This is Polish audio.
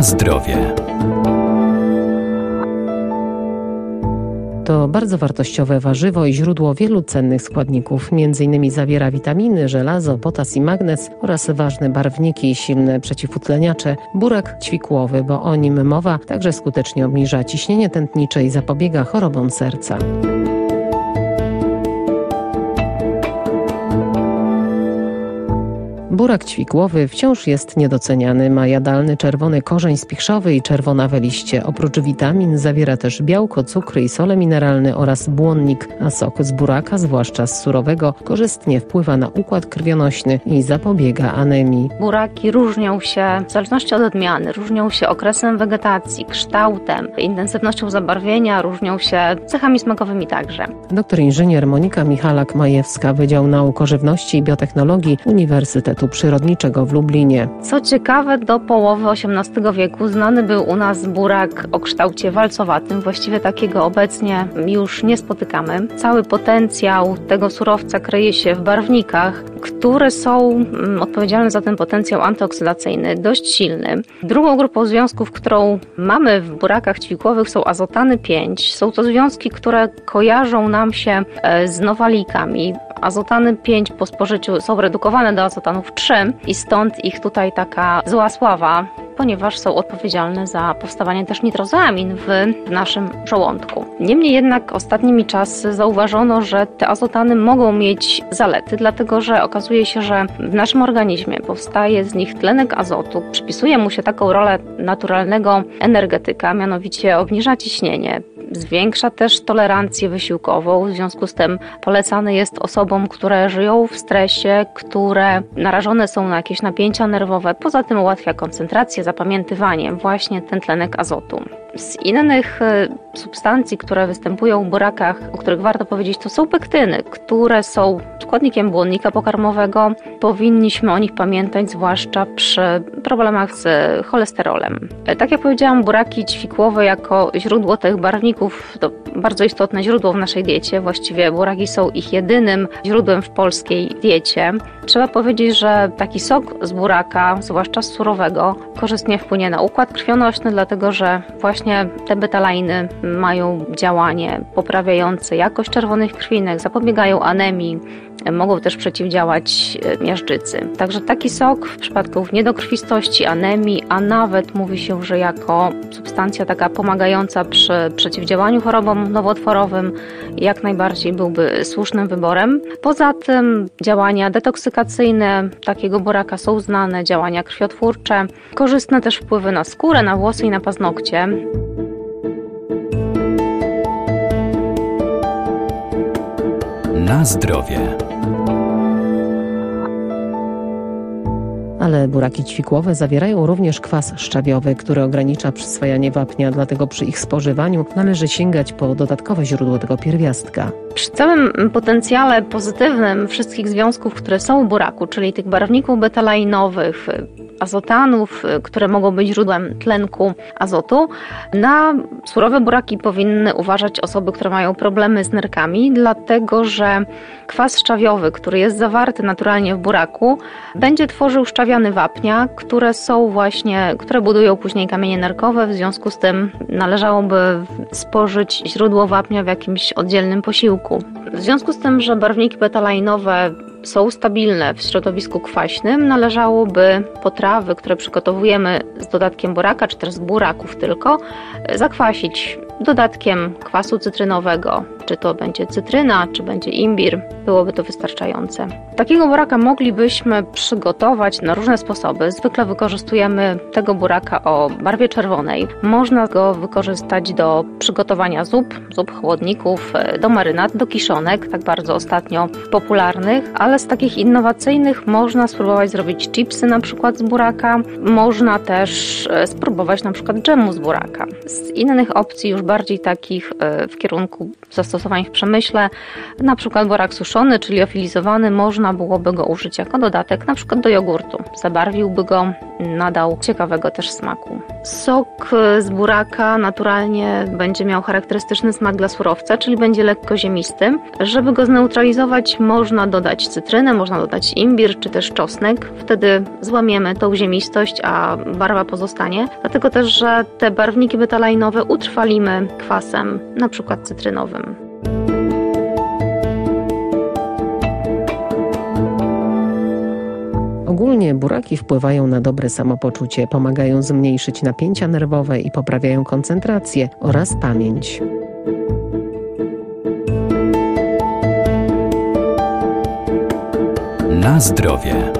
Zdrowie. To bardzo wartościowe warzywo i źródło wielu cennych składników. Między innymi zawiera witaminy, żelazo, potas i magnez oraz ważne barwniki i silne przeciwutleniacze. Burak ćwikłowy, bo o nim mowa, także skutecznie obniża ciśnienie tętnicze i zapobiega chorobom serca. Burak ćwikłowy wciąż jest niedoceniany. Ma jadalny czerwony korzeń spichrzowy i czerwonawe liście. Oprócz witamin zawiera też białko, cukry i sole mineralne oraz błonnik, a sok z buraka, zwłaszcza z surowego, korzystnie wpływa na układ krwionośny i zapobiega anemii. Buraki różnią się w zależności od odmiany, różnią się okresem wegetacji, kształtem, intensywnością zabarwienia, różnią się cechami smakowymi także. Doktor inżynier Monika Michalak-Majewska, Wydział Nauk o Żywności i Biotechnologii Uniwersytetu Przyrodniczego w Lublinie. Co ciekawe, do połowy XVIII wieku znany był u nas burak o kształcie walcowatym. Właściwie takiego obecnie już nie spotykamy. Cały potencjał tego surowca kryje się w barwnikach, które są mm, odpowiedzialne za ten potencjał antyoksydacyjny, dość silny. Drugą grupą związków, którą mamy w burakach ćwikłowych są azotany 5. Są to związki, które kojarzą nam się e, z nowalikami. Azotany 5 po spożyciu są redukowane do azotanów 3 i stąd ich tutaj taka zła sława, ponieważ są odpowiedzialne za powstawanie też nitrozamin w naszym żołądku. Niemniej jednak ostatnimi czasy zauważono, że te azotany mogą mieć zalety, dlatego że okazuje się, że w naszym organizmie powstaje z nich tlenek azotu, przypisuje mu się taką rolę naturalnego energetyka, mianowicie obniża ciśnienie, zwiększa też tolerancję wysiłkową. W związku z tym polecany jest osobom, które żyją w stresie, które narażone są na jakieś napięcia nerwowe. Poza tym ułatwia koncentrację, zapamiętywanie, właśnie ten tlenek azotu. Z innych e, substancji, które występują w burakach, o których warto powiedzieć, to są pektyny, które są składnikiem błonnika pokarmowego. Powinniśmy o nich pamiętać, zwłaszcza przy problemach z cholesterolem. E, tak jak powiedziałam, buraki ćwikłowe jako źródło tych barwników to bardzo istotne źródło w naszej diecie. Właściwie buraki są ich jedynym źródłem w polskiej diecie. Trzeba powiedzieć, że taki sok z buraka, zwłaszcza z surowego, korzystnie wpłynie na układ krwionośny, dlatego że właśnie te betalainy mają działanie poprawiające jakość czerwonych krwinek, zapobiegają anemii, mogą też przeciwdziałać e, miażdżycy. Także taki sok w przypadku niedokrwistości, anemii, a nawet mówi się, że jako substancja taka pomagająca przy przeciwdziałaniu chorobom nowotworowym jak najbardziej byłby słusznym wyborem. Poza tym działania detoksykacyjne takiego boraka są znane, działania krwiotwórcze, korzystne też wpływy na skórę, na włosy i na paznokcie. Na zdrowie. Ale buraki ćwikłowe zawierają również kwas szczawiowy, który ogranicza przyswajanie wapnia, dlatego przy ich spożywaniu należy sięgać po dodatkowe źródło tego pierwiastka. Przy całym potencjale pozytywnym wszystkich związków, które są w buraku, czyli tych barwników betalainowych, azotanów, które mogą być źródłem tlenku azotu, na surowe buraki powinny uważać osoby, które mają problemy z nerkami, dlatego że kwas szczawiowy, który jest zawarty naturalnie w buraku, będzie tworzył szczawiany wapnia, które są właśnie, które budują później kamienie nerkowe, w związku z tym należałoby spożyć źródło wapnia w jakimś oddzielnym posiłku. W związku z tym, że barwniki betalainowe są stabilne w środowisku kwaśnym, należałoby potrawy, które przygotowujemy z dodatkiem buraka, czy też z buraków tylko, zakwasić dodatkiem kwasu cytrynowego, czy to będzie cytryna, czy będzie imbir, byłoby to wystarczające. Takiego buraka moglibyśmy przygotować na różne sposoby. Zwykle wykorzystujemy tego buraka o barwie czerwonej. Można go wykorzystać do przygotowania zup, zup chłodników, do marynat, do kiszonek, tak bardzo ostatnio popularnych, ale z takich innowacyjnych można spróbować zrobić chipsy na przykład z buraka, można też e, spróbować na przykład dżemu z buraka. Z innych opcji już bardziej takich e, w kierunku zastosowania zastosowań w przemyśle. Na przykład borak suszony, czyli ofilizowany, można byłoby go użyć jako dodatek na przykład do jogurtu. Zabarwiłby go, nadał ciekawego też smaku. Sok z buraka naturalnie będzie miał charakterystyczny smak dla surowca, czyli będzie lekko ziemisty. Żeby go zneutralizować, można dodać cytrynę, można dodać imbir czy też czosnek. Wtedy złamiemy tą ziemistość, a barwa pozostanie. Dlatego też, że te barwniki betalajnowe utrwalimy kwasem, na przykład cytrynowym. Ogólnie buraki wpływają na dobre samopoczucie, pomagają zmniejszyć napięcia nerwowe i poprawiają koncentrację oraz pamięć. Na zdrowie.